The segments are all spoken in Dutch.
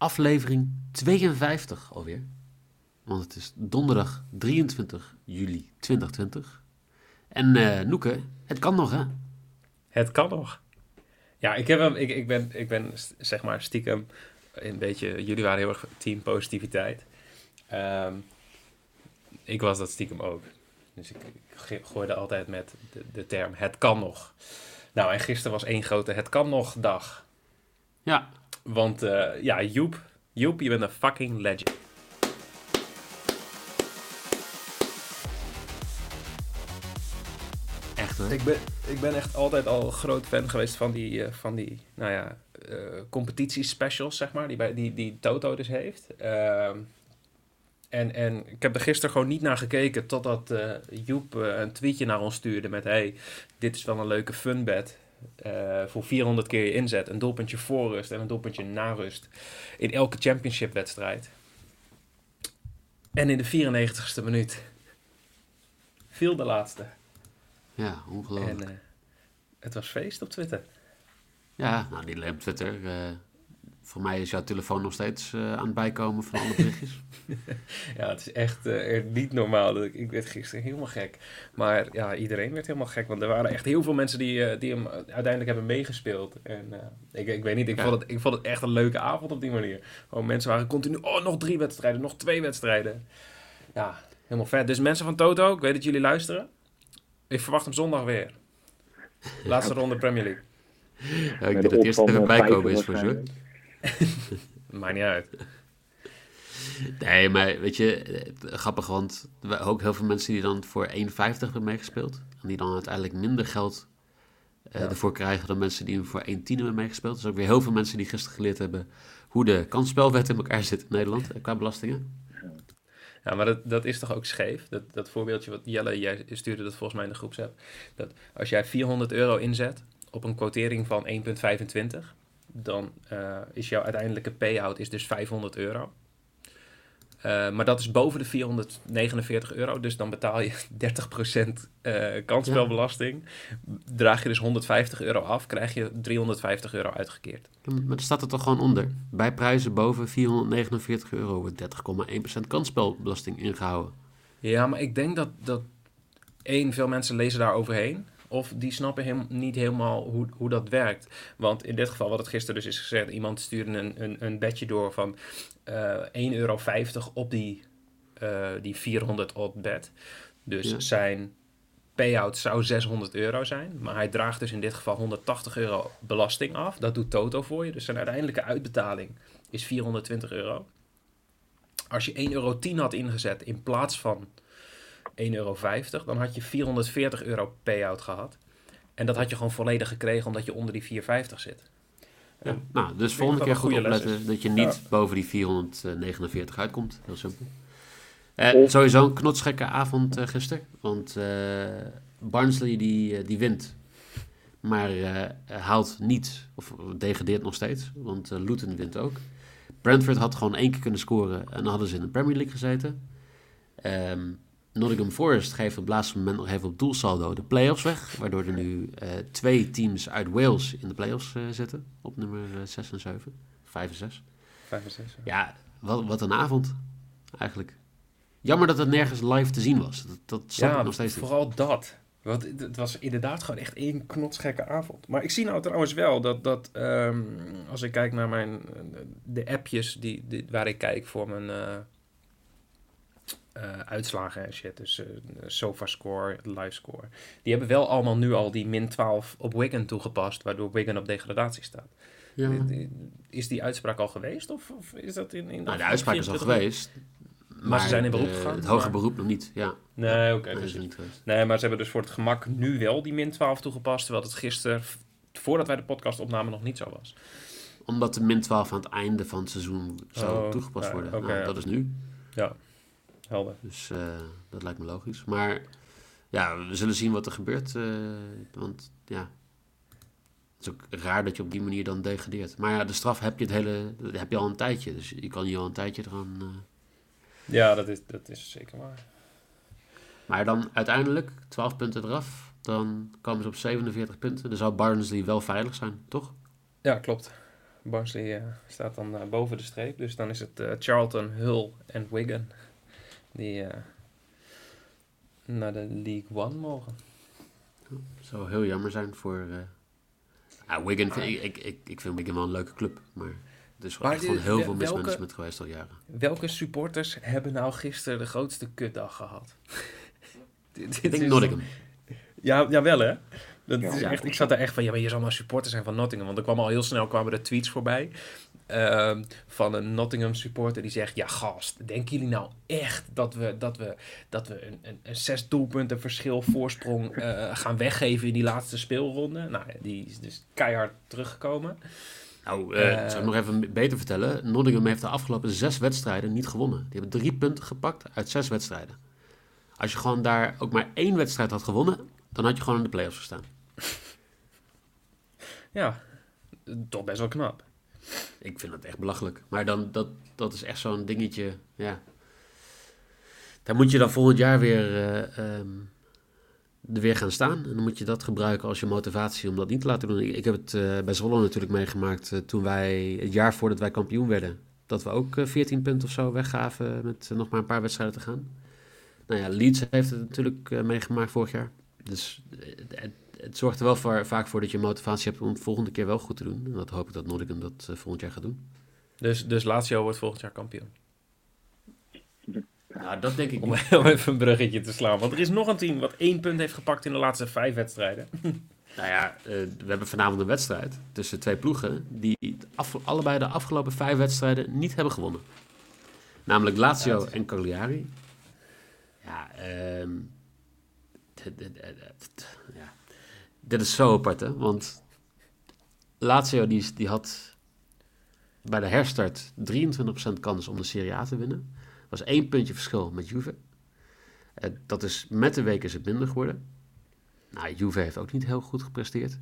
Aflevering 52 alweer. Want het is donderdag 23 juli 2020. En eh Noeke, het kan nog hè? Het kan nog. Ja, ik, heb hem, ik, ik, ben, ik ben zeg maar stiekem een beetje... Jullie waren heel erg team positiviteit. Ehm, ik was dat stiekem ook. Dus ik, gooide altijd met de, de term het kan nog. Nou, en gisteren was één grote het kan nog dag. Ja, Want eh, ja, Joep, Joep, je bent een fucking legend. echt hoor. Ik ben, ik ben echt altijd al groot fan geweest van die, eh, van die nou ja, eh competitiespecials, zeg maar, die, bij, die, die Toto dus heeft. Ehm, en, en ik heb er gisteren gewoon niet naar gekeken totdat eh Joep een tweetje naar ons stuurde met... Hey, dit is wel een leuke funbed eh voor 400 keer je inzet. Een doelpuntje voor rust en een doelpuntje na rust. In elke championship wedstrijd. En in de 94ste minuut viel de laatste. Ja, ongelooflijk. En eh, het was feest op Twitter. Ja, nou niet alleen op Twitter. eh, voor mij is jouw telefoon nog steeds eh, aan het bijkomen van alle berichtjes. Ja, het is echt eh, niet normaal. Dat Ik, ik werd gisteren helemaal gek. Maar ja, iedereen werd helemaal gek. Want er waren echt heel veel mensen die, eh, die hem uiteindelijk hebben meegespeeld. En eh, ik, ik weet niet, ik, Ja. vond het, ik vond het echt een leuke avond op die manier. Gewoon mensen waren continu, oh, nog drie wedstrijden, nog twee wedstrijden. Ja, helemaal vet. Dus mensen van Toto, ik weet dat jullie luisteren. Ik verwacht hem zondag weer. Laatste ronde Premier League. Ja, ik denk dat het eerst even bijkomen is 50 voor zo. Maakt niet uit. Nee, maar weet je, eh, grappig, want we ook heel veel mensen die dan voor 1,50 hebben meegespeeld. En die dan uiteindelijk minder geld eh, Ja. ervoor krijgen dan mensen die hem voor 1,10 hebben meegespeeld. Dus ook weer heel veel mensen die gisteren geleerd hebben hoe de kansspelwet in elkaar zit in Nederland eh, qua belastingen. Ja, maar dat, dat is toch ook scheef? Dat, dat voorbeeldje wat Jelle, jij stuurde dat volgens mij in de groepsapp. Dat als jij 400 euro inzet op een quotering van 1,25, dan eh, is jouw uiteindelijke payout is dus 500 euro. Eh, maar dat is boven de 449 euro, dus dan betaal je 30% eh kansspelbelasting. Draag je dus 150 euro af, krijg je 350 euro uitgekeerd. Maar er staat er toch gewoon onder. Bij prijzen boven 449 euro wordt 30,1% kansspelbelasting ingehouden. Ja, maar ik denk dat, dat één, veel mensen lezen daar overheen. Of die snappen hem, niet helemaal hoe, hoe dat werkt. Want in dit geval, wat het gisteren dus is gezegd, iemand stuurde een, een, een bedje door van eh 1,50 euro op die, eh, die 400 odd bed. Dus Ja. zijn payout zou 600 euro zijn. Maar hij draagt dus in dit geval 180 euro belasting af. Dat doet Toto voor je. Dus zijn uiteindelijke uitbetaling is 420 euro. Als je 1,10 euro had ingezet in plaats van 1,50 euro, dan had je 440 euro payout gehad. En dat had je gewoon volledig gekregen omdat je onder die 450 zit. Ja. Nou, dus volgende keer goed opletten is. dat je niet boven die 449 uitkomt. Heel simpel. Eh, sowieso een knotsgekke avond eh, gisteren. Want eh, Barnsley die, eh, die wint. Maar eh, haalt niet, of degradeert nog steeds. Want Luton wint ook. Brentford had gewoon één keer kunnen scoren. En dan hadden ze in de Premier League gezeten. Ehm, Nottingham Forest geeft op het laatste moment nog even op doelsaldo de play-offs weg. Waardoor er nu eh, twee teams uit Wales in de play-offs eh, zitten. Op nummer 6 en 7. 5 en 6. 5 en 6. Ja, wat, wat een avond eigenlijk. Jammer dat het nergens live te zien was. Dat, dat snap ik nog steeds niet. vooral dat. Want het- was inderdaad gewoon echt één knotsgekke avond. Maar ik zie nou trouwens wel dat, dat ehm, als ik kijk naar mijn, eh, de appjes die, die, waar ik kijk voor mijn eh, eh, uitslagen en shit. Dus eh SofaScore, LiveScore. Die hebben wel allemaal nu al die min 12 op Wigan toegepast, waardoor Wigan op degradatie staat. Ja. Is die uitspraak al geweest? Of, of is dat in, in Nou, de uitspraak is al geweest. Maar ze zijn in beroep gegaan, Het hoge maar- beroep nog niet, ja. Nee, oké. dus is niet geweest. Nee, maar ze hebben dus voor het gemak nu wel die min 12 toegepast, terwijl het gisteren, voordat wij de podcast opnamen, nog niet zo was. omdat de min 12 aan het einde van het seizoen zou Oh, toegepast ja, worden. nou, ja. Dat is nu. Ja, helder. Dus eh, dat lijkt me logisch. Maar ja, we zullen zien wat er gebeurt. eh, want ja, het is ook raar dat je op die manier dan degradeert. Maar ja, de straf heb je, het hele, heb je al een tijdje. Dus je kan je al een tijdje eraan... eh, Ja, dat is, dat is zeker waar. Maar dan uiteindelijk 12 punten eraf. Dan komen ze op 47 punten. Dan zou Barnsley wel veilig zijn, toch? Ja, klopt. Barnsley staat dan boven de streep. Dus dan is het Charlton, Hull en Wigan die eh, naar de League One mogen. Zou heel jammer zijn voor... eh Wigan, ik, ik, ik, ik vind Wigan wel een leuke club. Maar er is Maar echt gewoon heel veel welke- mismanagement geweest al jaren. Welke supporters hebben nou gisteren de grootste kutdag gehad? Dit- Ik denk Nottingham. Ja, jawel hè? Dat Ja. is Ja. echt, ik zat er echt van, ja, maar je zal maar supporter zijn van Nottingham. Want er kwam al heel snel kwamen er tweets voorbij. Ehm, van een Nottingham supporter die zegt: Ja, gast, denken jullie nou echt dat we, dat we, dat we een, een, een zes doelpunten verschil voorsprong eh, gaan weggeven in die laatste speelronde? Nou, die is dus keihard teruggekomen. Nou, eh, Eh. zou ik nog even beter vertellen. Nottingham heeft de afgelopen zes wedstrijden niet gewonnen. Die hebben drie punten gepakt uit zes wedstrijden. Als je gewoon daar ook maar één wedstrijd had gewonnen, dan had je gewoon in de play-offs gestaan. Ja, toch best wel knap. Ik vind dat echt belachelijk. Maar dan, dat, dat is echt zo'n dingetje, ja. Daar moet je dan volgend jaar weer, er weer gaan staan. En dan moet je dat gebruiken als je motivatie om dat niet te laten doen. Ik, heb het eh, bij Zwolle natuurlijk meegemaakt eh, toen wij, het jaar voordat wij kampioen werden. Dat we ook eh, 14 punten of zo weggaven met nog maar een paar wedstrijden te gaan. Nou ja, Leeds heeft het natuurlijk meegemaakt vorig jaar. Dus het, zorgt er wel voor, vaak voor dat je motivatie hebt om het volgende keer wel goed te doen. En dat hoop ik dat Nottingham dat eh, volgend jaar gaat doen. Dus, dus Lazio wordt volgend jaar kampioen. Nou, dat denk ik Om, om even een bruggetje te slaan. Want er is nog een team wat één punt heeft gepakt in de laatste vijf wedstrijden. Nou ja, eh, we hebben vanavond een wedstrijd tussen twee ploegen die af- allebei de afgelopen vijf wedstrijden niet hebben gewonnen. Namelijk Lazio en Cagliari. Ja, ehm, ja. Dit is zo apart, hè? Want Lazio die, die had bij de herstart 23% kans om de Serie A te winnen. Dat was één puntje verschil met Juve. Eh, dat is met de week is het minder geworden. Nou, Juve heeft ook niet heel goed gepresteerd.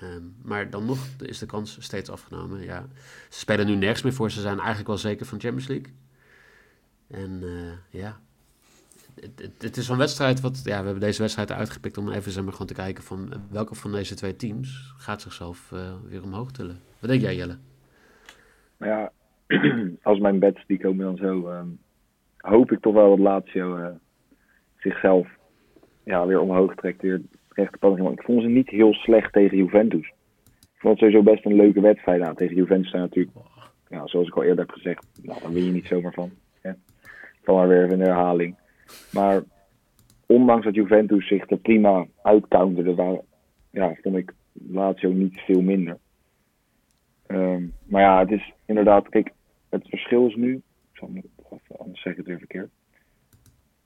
Ehm, maar dan nog is de kans steeds afgenomen. Ja, ze spelen nu nergens meer voor. Ze zijn eigenlijk wel zeker van Champions League. En eh, ja, het, is een wedstrijd wat... Ja, we hebben deze wedstrijd uitgepikt om even zeg maar, gewoon te kijken van... eh, welke van deze twee teams gaat zichzelf eh, weer omhoog tillen. Wat denk jij, Jelle? Maar ja, als mijn bets die komen dan zo, ehm, hoop ik toch wel dat Lazio eh, zichzelf ja, weer omhoog trekt. Weer recht pannen. Want ik vond ze niet heel slecht tegen Juventus. Ik vond het sowieso best een leuke wedstrijd. Nou, tegen Juventus natuurlijk, ja, zoals ik al eerder heb gezegd, nou, daar win je niet zomaar van. Ik val maar weer even de herhaling. Maar ondanks dat Juventus zich er prima uitcounterde, waar, ja, vond ik Lazio niet veel minder. Ehm, maar ja, het is inderdaad, kijk, het verschil is nu, ik zal het anders zeg ik het weer verkeerd.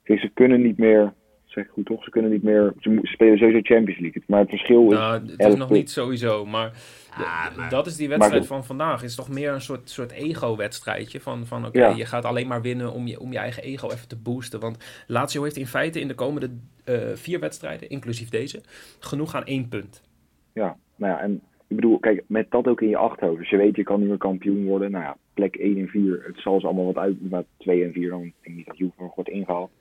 Ze kunnen niet meer, zeg ik goed toch, ze kunnen niet meer, ze spelen sowieso Champions League. Maar het verschil is, Nou, het is nog niet sowieso, maar, Ja, maar- dat is die wedstrijd van vandaag. Het is toch meer een soort, soort ego-wedstrijdje van, van oké, Ja. je gaat alleen maar winnen om je, om je eigen ego even te boosten. Want Lazio heeft in feite in de komende eh, vier wedstrijden, inclusief deze, genoeg aan één punt. ja, nou ja, en ik bedoel, kijk, met dat ook in je achterhoofd. Dus je weet, je kan niet meer kampioen worden. Nou ja, plek 1 en 4, het zal ze allemaal wat uit, maar 2 en 4 dan, ik denk niet dat Juve nog wordt ingehaald.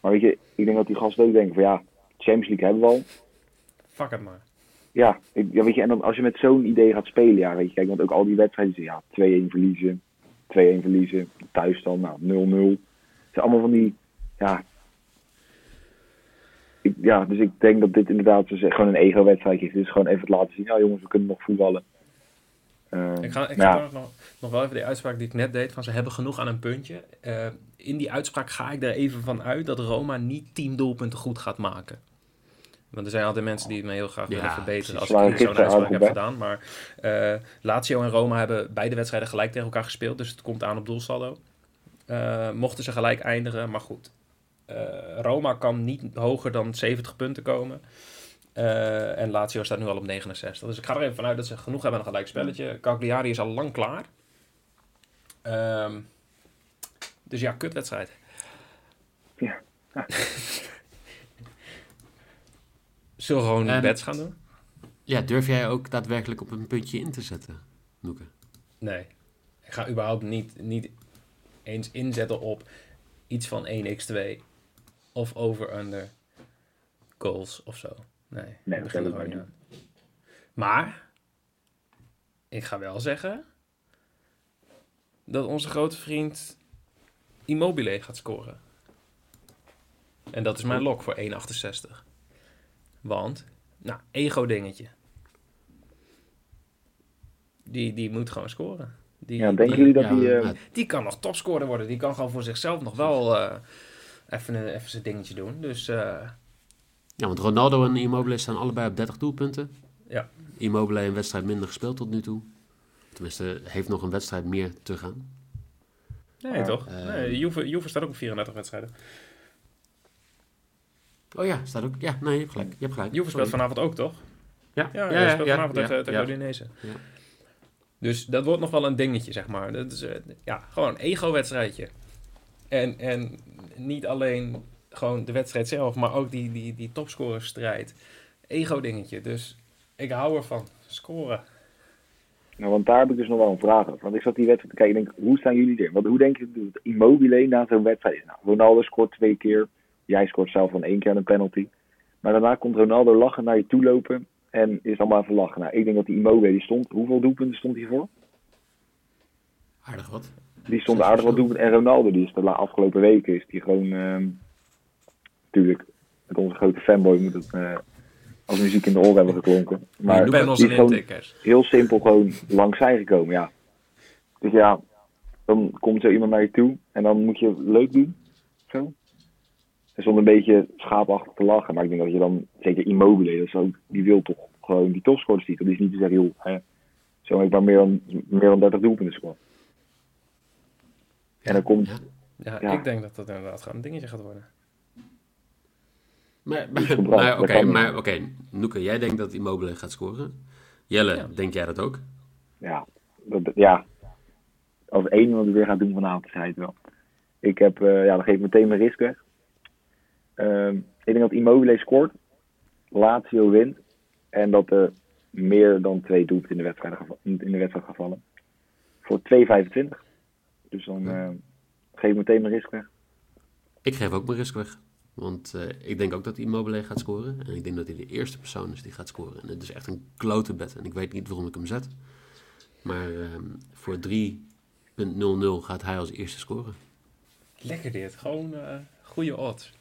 Maar weet je, ik denk dat die gasten ook denken van ja, Champions League hebben we al. Fuck het maar. Ja, ik, ja weet je, en dan, als je met zo'n idee gaat spelen, ja, weet je, kijk, want ook al die wedstrijden, ja, 2-1 verliezen, 2-1 verliezen, thuis dan, nou, 0-0. Het zijn allemaal van die, ja. Ik, ja, dus ik denk dat dit inderdaad dus gewoon een ego-wedstrijdje is. Het is gewoon even het laten zien, nou jongens, we kunnen nog voetballen. Eh, Ik ga, ik maar ga ja, toch nog, nog wel even de uitspraak die ik net deed, van ze hebben genoeg aan een puntje. Eh, in die uitspraak ga ik er even van uit dat Roma niet tien doelpunten goed gaat maken. Want er zijn altijd mensen die het me heel graag Ja, willen verbeteren als ik zo'n uitspraak heb gedaan. Maar eh, Lazio en Roma hebben beide wedstrijden gelijk tegen elkaar gespeeld, dus het komt aan op doelsaldo. Eh, mochten ze gelijk eindigen, maar goed. Eh, Roma kan niet hoger dan 70 punten komen. Eh, en Lazio staat nu al op 69. Dus ik ga er even vanuit dat ze genoeg hebben aan een gelijk spelletje. Cagliari is al lang klaar. Ehm, dus ja, kutwedstrijd. Ja. Zullen we gewoon En- bets gaan doen? Ja, durf jij ook daadwerkelijk op een puntje in te zetten, Noeke? Nee. Ik ga überhaupt niet, niet eens inzetten op iets van 1x2 of over-under goals of zo. Nee, Nee, dat gewoon maar niet. Maar, ik ga wel zeggen dat onze grote vriend Immobile gaat scoren. En dat is mijn lok voor 1,68. Want, nou, ego-dingetje. Die, die moet gewoon scoren. Die, Ja, denken jullie dat Ja, die... eh, die kan nog topscorer worden. Die kan gewoon voor zichzelf nog wel eh, even, een- even zijn dingetje doen. Dus eh, ja, want Ronaldo en Immobile staan allebei op 30 doelpunten. Ja. Immobile een wedstrijd minder gespeeld tot nu toe. Tenminste, heeft nog een wedstrijd meer te gaan. nee, Ja. toch? Eh, nee, Juve, Juve staat ook op 34 wedstrijden. Oh ja, staat ook. Ja, nee, je hebt gelijk. Je hebt gelijk. Juve speelt Sorry. vanavond ook, toch? Ja, Ja, ja, hij ja, speelt ja, vanavond ja, tegen, tegen ja. Udinese. Ja. Dus dat wordt nog wel een dingetje, zeg maar. Dat is, eh, ja, gewoon een ego-wedstrijdje. En, en niet alleen gewoon de wedstrijd zelf, maar ook die, die, die topscorerstrijd. Ego-dingetje. Dus ik hou ervan. Scoren. Nou, want daar heb ik dus nog wel een vraag over. Want ik zat die wedstrijd te kijken en denk, hoe staan jullie er? Want hoe denk je dat Immobile na zo'n wedstrijd is? Nou, Ronaldo scoort twee keer. Jij scoort zelf dan één keer een penalty. Maar daarna komt Ronaldo lachen naar je toe lopen en is allemaal even lachen. Nou, ik denk dat die Immobile die stond. Hoeveel doelpunten stond hij voor? Aardig wat. Die stond aardig wat doelpunten. En Ronaldo, die is de la- afgelopen weken, is die gewoon... ehm natuurlijk, met onze grote fanboy moet het eh, als muziek in de oren hebben geklonken. Maar die is gewoon intikkers. heel simpel gewoon langs zij gekomen, ja. Dus ja, dan komt zo iemand naar je toe en dan moet je leuk doen. Zo. En zonder een beetje schaapachtig te lachen. Maar ik denk dat je dan, zeker Immobile, dat is ook, die wil toch gewoon die topscorerstitel. Die is niet te zeggen, joh, hè, zo heb ik maar meer dan, meer dan 30 doelpunten scoren. En dan komt, Ja. Ja, Ja. ik denk dat dat inderdaad gewoon een dingetje gaat worden. Maar, maar, maar oké, maar oké. Noeke, jij denkt dat Immobile gaat scoren. Jelle, Ja. denk jij dat ook? ja, dat, ja, als één wat ik weer ga doen vanavond, zei het wel. Ik heb, eh, ja, dan geef ik meteen mijn risk weg. Ehm, ik denk dat Immobile scoort, Lazio wint en dat er meer dan twee doelpunten in de wedstrijd, in de wedstrijd gaan vallen. Voor 2,25. Dus dan eh, geef ik meteen mijn risk weg. Ik geef ook mijn risk weg. Want eh, ik denk ook dat Immobile gaat scoren. En ik denk dat hij de eerste persoon is die gaat scoren. En het is echt een klote bet. En ik weet niet waarom ik hem zet. Maar ehm, voor 3.00 gaat hij als eerste scoren. Lekker dit. Gewoon eh goede odds.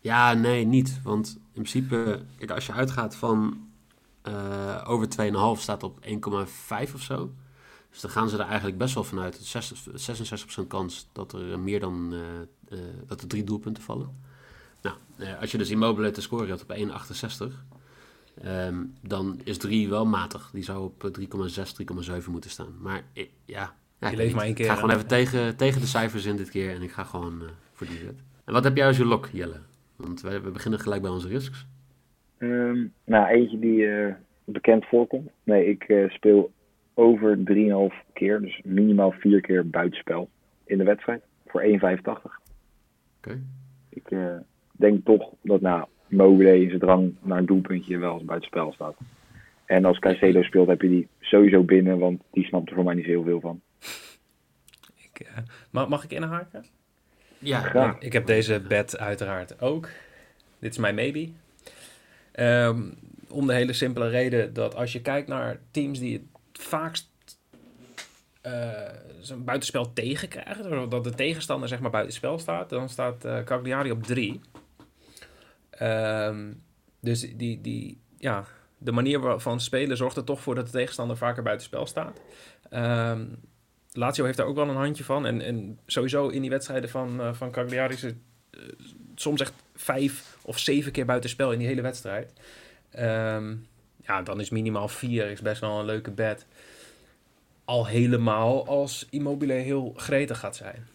Ja, nee, niet. Want in principe, kijk, als je uitgaat van eh, over 2,5 staat op 1,5 of zo. Dus dan gaan ze er eigenlijk best wel vanuit. 66% kans dat er meer dan dat er drie doelpunten vallen. Nou, eh, als je dus Immobile te scoren hebt op 1,68, ehm, dan is 3 wel matig. Die zou op eh, 3,6, 3,7 moeten staan. Maar eh, ja, ja ik niet. maar één keer, Ik ga gewoon even tegen, tegen de cijfers in dit keer en ik ga gewoon eh, voor die wet. En wat heb jij als je lok, Jelle? Want we, we beginnen gelijk bij onze risks. Ehm, nou, eentje die eh, bekend voorkomt. Nee, ik eh, speel over 3,5 keer, dus minimaal 4 keer buitenspel in de wedstrijd. Voor 1,85. Oké. Ik eh, denk toch dat nou, Mobile in zijn drang naar een doelpuntje wel als buitenspel staat. En als Caicedo speelt heb je die sowieso binnen, want die snapt er voor mij niet zo heel veel van. Ik, eh, mag, mag ik inhaken? Ja, Graag. Ik heb deze bet uiteraard ook. Dit is mijn maybe. Ehm, om de hele simpele reden dat als je kijkt naar teams die het vaakst eh, zo'n buitenspel tegenkrijgen, dat de tegenstander zeg maar buitenspel staat, dan staat eh Cagliari op 3. Dus die, die, ja, de manier waarvan spelen zorgt er toch voor dat de tegenstander vaker buitenspel staat. Ehm Lazio heeft daar ook wel een handje van. En, en sowieso in die wedstrijden van, eh van Cagliari is het eh, soms echt vijf of zeven keer buitenspel in die hele wedstrijd. Ehm, ja, dan is minimaal vier is best wel een leuke bet. Al helemaal als Immobile heel gretig gaat zijn.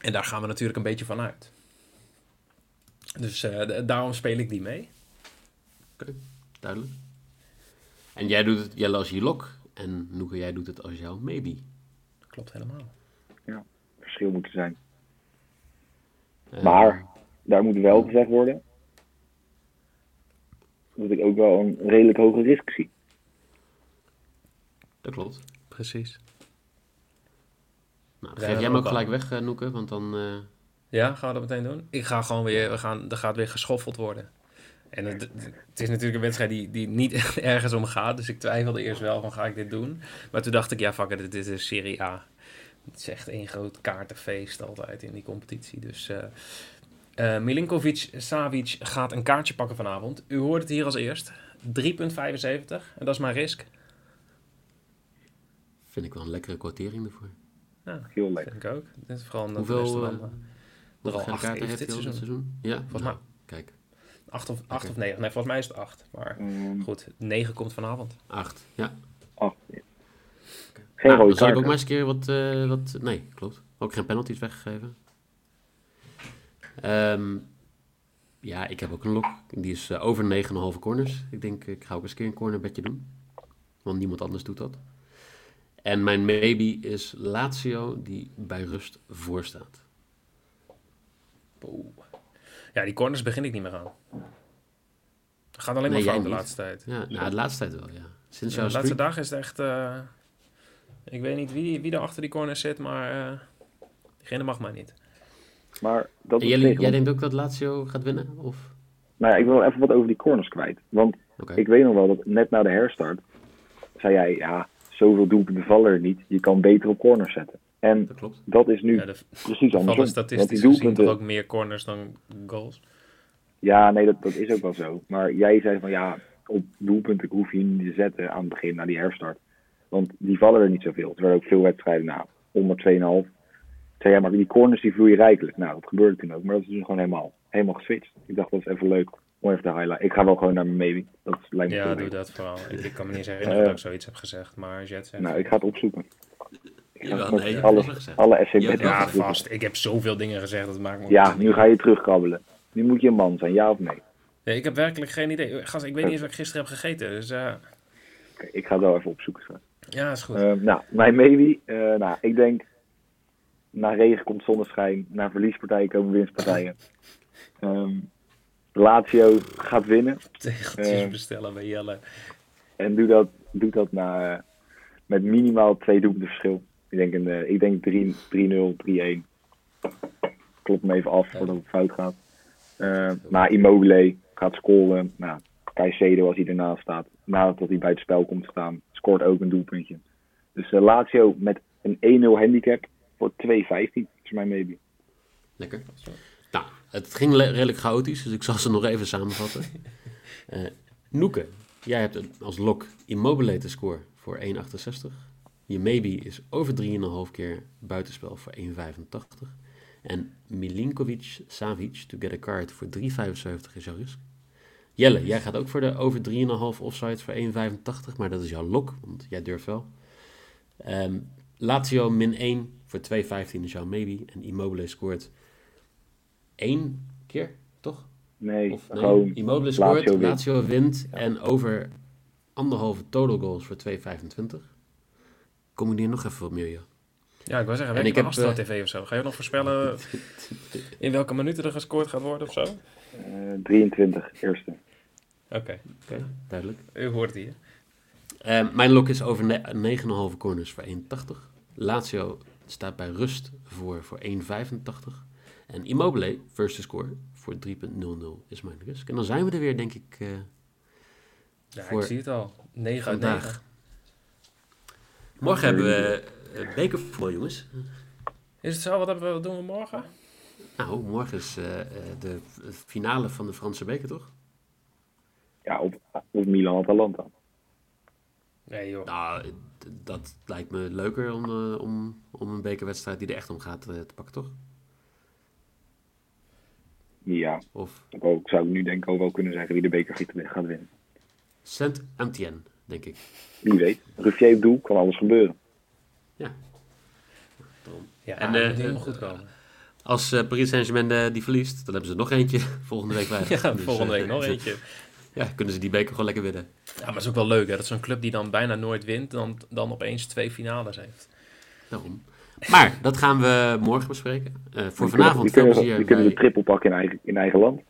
En daar gaan we natuurlijk een beetje van uit. Dus eh, daarom speel ik die mee. duidelijk. En jij doet het Jelle als je lok. En Noeke, jij doet het als jouw maybe. Klopt helemaal. Verschil moet er zijn. Eh, Maar daar moet wel gezegd worden dat ik ook wel een redelijk hoge risk zie. Dat klopt. Precies. Nou, geef jij hem ook gelijk weg, eh, Noeke, want dan... eh, Ja, gaan we dat meteen doen? Ik ga gewoon weer, we gaan, er gaat weer geschoffeld worden. En het, het is natuurlijk een wedstrijd die, die niet echt ergens om gaat. Dus ik twijfelde eerst wel van ga ik dit doen. Maar toen dacht ik, ja fuck it, dit is Serie A. Het is echt één groot kaartenfeest altijd in die competitie. Dus eh eh, Milinkovic Savic gaat een kaartje pakken vanavond. U hoort het hier als eerst. 3,75 en dat is mijn risk. vind ik wel een lekkere kwartering ervoor. Ja, Heel lekker. vind ik ook. Dit is vooral omdat de beste Hoeveel, dan, er al acht heeft dit seizoen. seizoen? Ja, Volgens nou, mij. Kijk, Acht of, acht of negen. Nee, volgens mij is het acht. Maar Ehm, goed, negen komt vanavond. acht. Ja. oh, ja. Geen rode zal ik ook maar eens een keer wat, eh, wat... Nee, klopt. Ook geen penalties weggegeven. Ehm, ja, ik heb ook een lok. Die is eh, over 9,5 corners. Ik denk, ik ga ook eens een keer een cornerbedje doen. Want niemand anders doet dat. En mijn maybe is Lazio, die bij rust voor Ja, die corners begin ik niet meer aan. Het gaat alleen Nee, maar jij fout de laatste tijd. Ja, nou, de laatste tijd wel, ja. Sinds Ja, de laatste dag is het echt... eh, ik weet niet wie, wie er achter die corners zit, maar... eh diegene mag mij niet. Maar dat jij, jij denkt ook dat Lazio gaat winnen? Of? Nou ja, ik wil even wat over die corners kwijt. Want ik weet nog wel dat net na de herstart zei jij, ja, zoveel doelpunten vallen er niet. Je kan beter op corners zetten. En Dat klopt. dat is nu Ja, de precies vallen andersom. Want statistisch die gezien toch doelpunten, ook meer corners dan goals. ja, nee, dat, dat is ook wel zo. Maar jij zei van ja, op doelpunten hoef je niet te zetten aan het begin, na die herstart. Want die vallen er niet zoveel. Er werden ook veel wedstrijden na, onder 2,5. Zei maar die corners die vloeien rijkelijk. Nou, dat gebeurde toen ook. Maar dat is dus gewoon helemaal, helemaal geswitcht. Ik dacht, dat is even leuk om even te highlighten. Ik ga wel gewoon naar mijn maybe. Dat lijkt me Ja, doe dat vooral. Ik, ik kan me niet eens herinneren Eh. dat ik zoiets heb gezegd, maar Jet zegt... Nou, ik ga het opzoeken. Jawel, nee, alle, Betten Ja, vast. Ik heb zoveel dingen gezegd, dat maakt me... Ja, nu ga je terugkrabbelen. Nu moet je een man zijn, ja of nee? Nee, ik heb werkelijk geen idee. Gast, ik weet niet eens wat ik gisteren heb gegeten, dus eh, Oké, ik ga het wel even opzoeken. ja, is goed. Eh, nou, mijn maybe. eh, nou, ik denk, na regen komt zonneschijn. Na verliespartijen komen winstpartijen. Ehm Lazio gaat winnen. Tegeltjes eh, bestellen bij Jelle. En doe dat, doe dat na, eh, met minimaal twee doelpunten verschil. Ik denk, een, eh, ik denk 3 3-0, 3-1. Klop me even af voordat het fout gaat. Eh maar Immobile gaat scoren. Nou, Caicedo als hij ernaast staat. Nadat hij bij het spel komt te staan. Scoort ook een doelpuntje. Dus eh, Lazio met een 1-0 handicap voor 2-15. is mijn maybe. Lekker. Nou, het ging le- redelijk chaotisch, dus ik zal ze nog even samenvatten. Eh Noeke, jij hebt als lok Immobile te score voor 1,68. Je maybe is over 3,5 keer buitenspel voor 1,85. En Milinkovic Savic to get a card voor 3,75 is jouw risk. Jelle, jij gaat ook voor de over 3,5 offside voor 1,85, maar dat is jouw lok, want jij durft wel. Ehm Lazio min 1 voor 2,15 is jouw maybe. En Immobile scoort één keer, toch? Nee, Of nee, Immobile scoort, Lazio Lazio wint. wint, en over anderhalve total goals voor 2,25. Combineer nog even wat meer, joh. Ja, ik wil zeggen, En weet ik je heb, Astro eh, TV of zo? Ga je nog voorspellen in welke minuten er gescoord gaat worden of zo? Oké, eh, 23, eerste. Oké, duidelijk. u hoort hier. Eh, mijn lok is over ne- 9,5 corners voor 1,80. Lazio staat bij rust voor, voor 1,85. En Immobile, first to score, voor 3,00 is mijn risk. En dan zijn we er weer, denk ik, eh, Ja, Voor ik zie het al. 9 uit vandaag. 9. Morgen hebben we uh, bekervoetbal, jongens. Is het zo? Wat hebben we, wat doen we morgen? Nou, morgen is eh, eh, de finale van de Franse beker, toch? Ja, of, of Milan-Atalanta. Nee joh. Nou, dat lijkt me leuker om, eh, om, om een bekerwedstrijd die er echt om gaat eh, te pakken, toch? Ja, Of ook zou ik nu denk ik al wel kunnen zeggen wie de beker gaat- gaat winnen. Saint-Etienne, denk ik. Wie weet. Ruffier op doel, kan alles gebeuren. Ja. Daarom. Ja, En, eh, goed komen. Als eh, Paris Saint-Germain die verliest, dan hebben ze nog eentje volgende week vrijdag. Ja, Dus, volgende week nog eentje. Ja, kunnen ze die beker gewoon lekker winnen. Ja, maar het is ook wel leuk hè, dat zo'n club die dan bijna nooit wint, dan, dan opeens twee finales heeft. Daarom. Maar dat gaan we morgen bespreken. Eh, voor Die vanavond kunnen, veel plezier die kunnen de bij... triple pakken in eigen, in eigen land.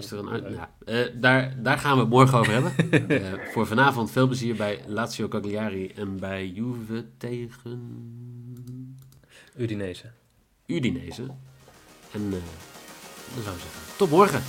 Is er een uit... Ja, eh, daar, daar gaan we het morgen over hebben. Eh, voor vanavond veel plezier bij Lazio Cagliari en bij Juve tegen Udinese. Udinese. En eh, dan zou ik zeggen, tot morgen.